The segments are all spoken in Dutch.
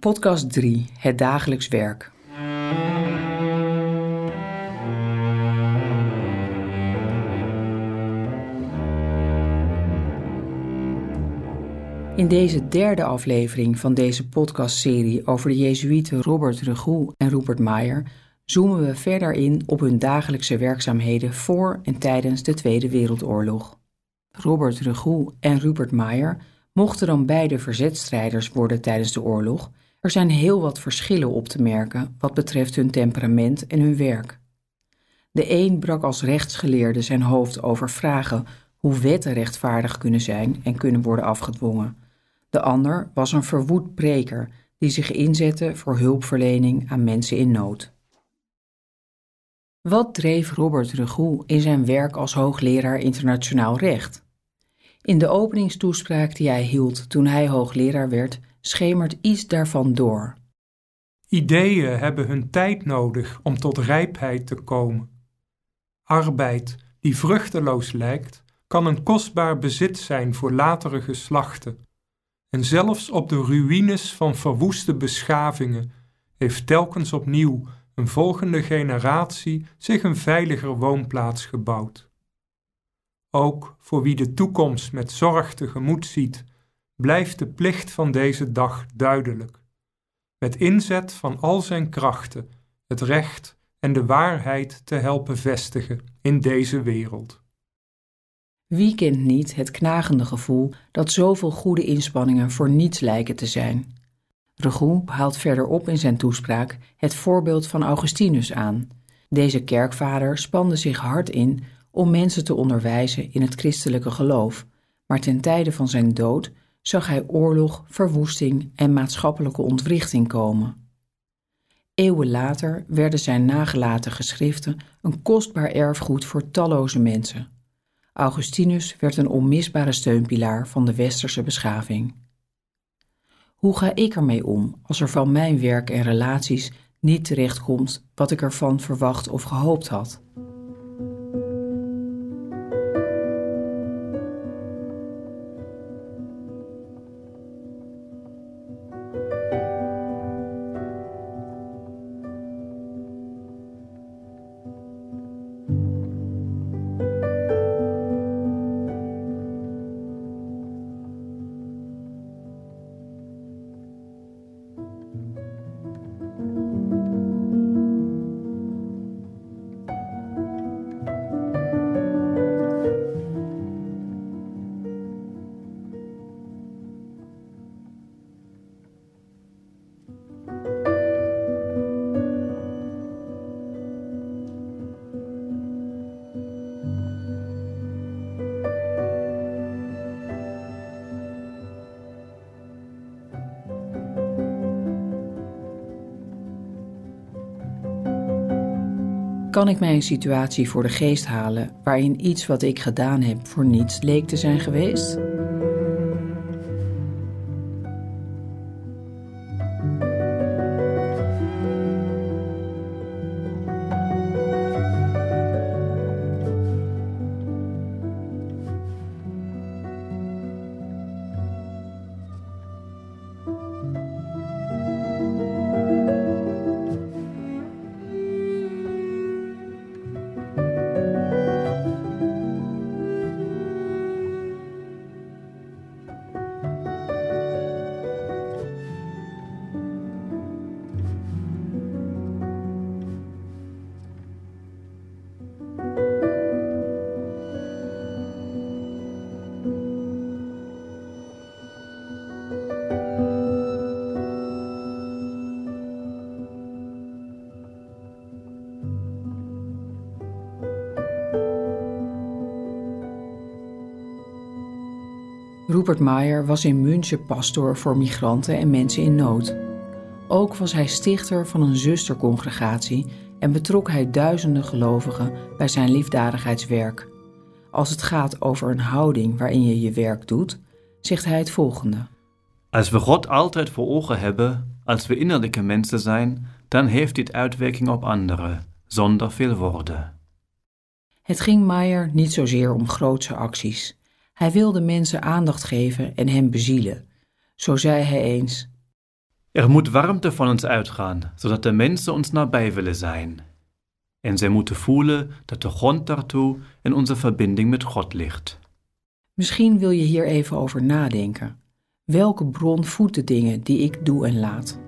Podcast 3: Het dagelijks werk. In deze derde aflevering van deze podcastserie over de Jezuïeten Robert Regoe en Rupert Meyer zoomen we verder in op hun dagelijkse werkzaamheden voor en tijdens de Tweede Wereldoorlog. Robert Regoe en Rupert Meyer mochten dan beide verzetstrijders worden tijdens de oorlog, er zijn heel wat verschillen op te merken wat betreft hun temperament en hun werk. De een brak als rechtsgeleerde zijn hoofd over vragen hoe wetten rechtvaardig kunnen zijn en kunnen worden afgedwongen. De ander was een verwoed preker die zich inzette voor hulpverlening aan mensen in nood. Wat dreef Robert Regoe in zijn werk als hoogleraar internationaal recht? In de openingstoespraak die hij hield toen hij hoogleraar werd, schemert iets daarvan door. Ideeën hebben hun tijd nodig om tot rijpheid te komen. Arbeid die vruchteloos lijkt, kan een kostbaar bezit zijn voor latere geslachten. En zelfs op de ruïnes van verwoeste beschavingen heeft telkens opnieuw een volgende generatie zich een veiliger woonplaats gebouwd. Ook voor wie de toekomst met zorg tegemoet ziet, blijft de plicht van deze dag duidelijk. Met inzet van al zijn krachten het recht en de waarheid te helpen vestigen in deze wereld. Wie kent niet het knagende gevoel dat zoveel goede inspanningen voor niets lijken te zijn? Regoe haalt verderop in zijn toespraak het voorbeeld van Augustinus aan. Deze kerkvader spande zich hard in om mensen te onderwijzen in het christelijke geloof, maar ten tijde van zijn dood zag hij oorlog, verwoesting en maatschappelijke ontwrichting komen. Eeuwen later werden zijn nagelaten geschriften een kostbaar erfgoed voor talloze mensen. Augustinus werd een onmisbare steunpilaar van de westerse beschaving. Hoe ga ik ermee om als er van mijn werk en relaties niet terechtkomt wat ik ervan verwacht of gehoopt had? Kan ik mij een situatie voor de geest halen waarin iets wat ik gedaan heb voor niets leek te zijn geweest? Rupert Meyer was in München pastoor voor migranten en mensen in nood. Ook was hij stichter van een zustercongregatie en betrok hij duizenden gelovigen bij zijn liefdadigheidswerk. Als het gaat over een houding waarin je je werk doet, zegt hij het volgende. Als we God altijd voor ogen hebben, als we innerlijke mensen zijn, dan heeft dit uitwerking op anderen, zonder veel woorden. Het ging Meyer niet zozeer om grootse acties. Hij wilde mensen aandacht geven en hen bezielen. Zo zei hij eens: Er moet warmte van ons uitgaan, zodat de mensen ons nabij willen zijn. En zij moeten voelen dat de grond daartoe in onze verbinding met God ligt. Misschien wil je hier even over nadenken. Welke bron voedt de dingen die ik doe en laat?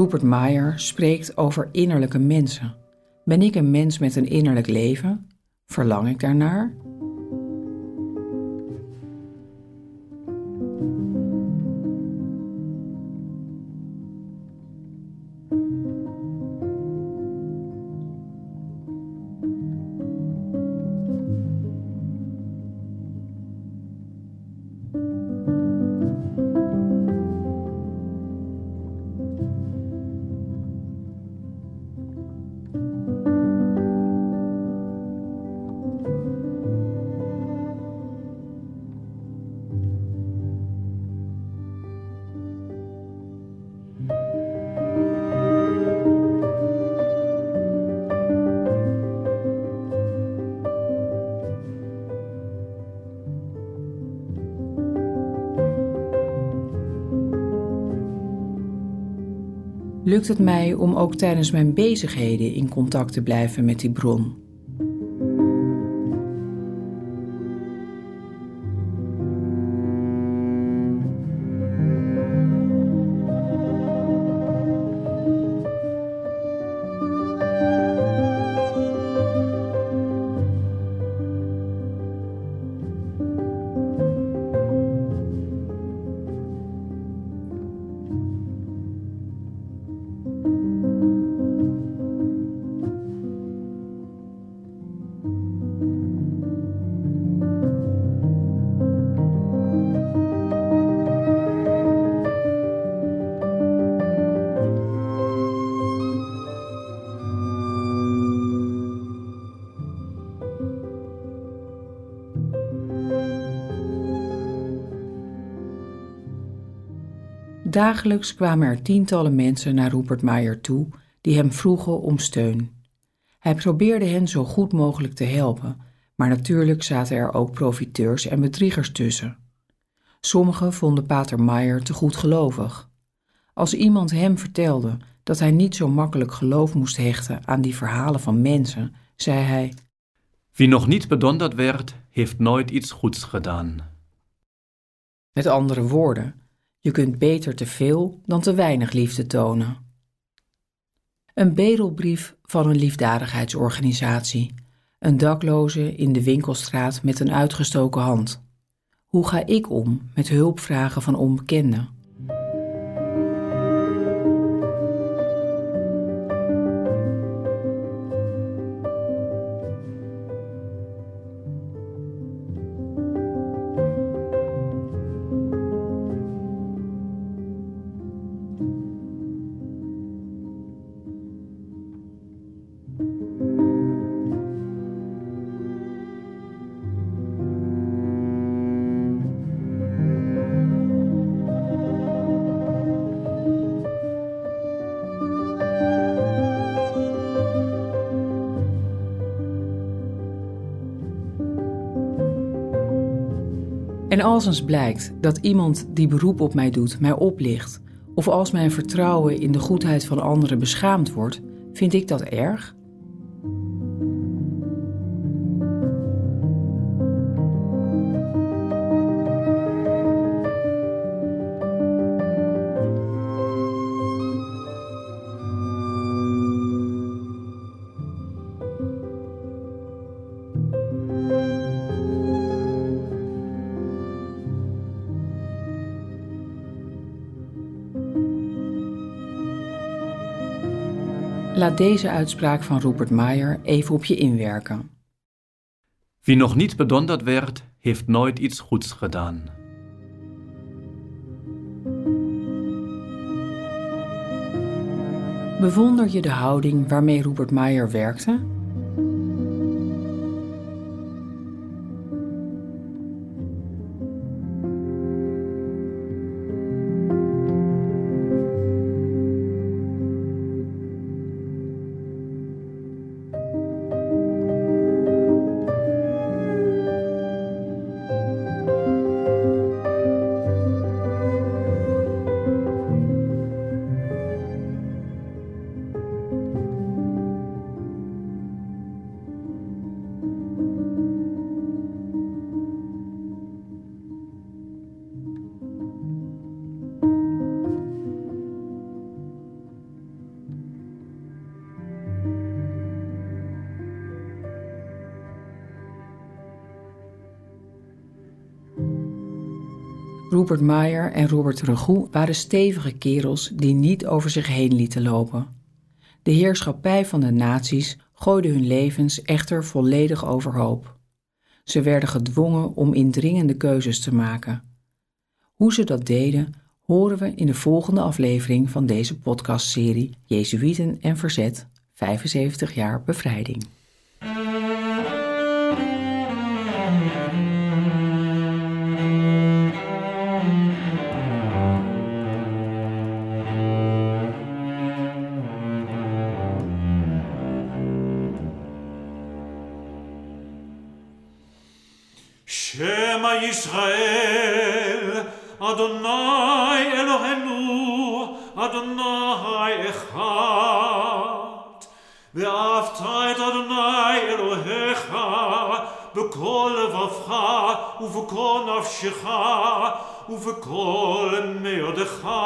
Rupert Meyer spreekt over innerlijke mensen. Ben ik een mens met een innerlijk leven? Verlang ik daarnaar? Lukt het mij om ook tijdens mijn bezigheden in contact te blijven met die bron. Dagelijks kwamen er tientallen mensen naar Rupert Meyer toe die hem vroegen om steun. Hij probeerde hen zo goed mogelijk te helpen, maar natuurlijk zaten er ook profiteurs en bedriegers tussen. Sommigen vonden Pater Meyer te goedgelovig. Als iemand hem vertelde dat hij niet zo makkelijk geloof moest hechten aan die verhalen van mensen, zei hij: Wie nog niet bedonderd werd, heeft nooit iets goeds gedaan. Met andere woorden, je kunt beter te veel dan te weinig liefde tonen. Een bedelbrief van een liefdadigheidsorganisatie. Een dakloze in de winkelstraat met een uitgestoken hand. Hoe ga ik om met hulpvragen van onbekenden? En als eens blijkt dat iemand die beroep op mij doet mij oplicht, of als mijn vertrouwen in de goedheid van anderen beschaamd wordt, vind ik dat erg? Laat deze uitspraak van Rupert Meyer even op je inwerken. Wie nog niet bedonderd werd, heeft nooit iets goeds gedaan. Bewonder je de houding waarmee Rupert Meyer werkte? Rupert Meyer en Robert Regoe waren stevige kerels die niet over zich heen lieten lopen. De heerschappij van de nazi's gooide hun levens echter volledig overhoop. Ze werden gedwongen om indringende keuzes te maken. Hoe ze dat deden, horen we in de volgende aflevering van deze podcastserie Jezuïeten en Verzet, 75 jaar bevrijding. Shema Israel, Adonai Elohenu, Adonai Echad. Ve'avtayt Adonai Elohecha, b'kol levavcha, u'v'kol nafshecha, u'v'kol meyodecha.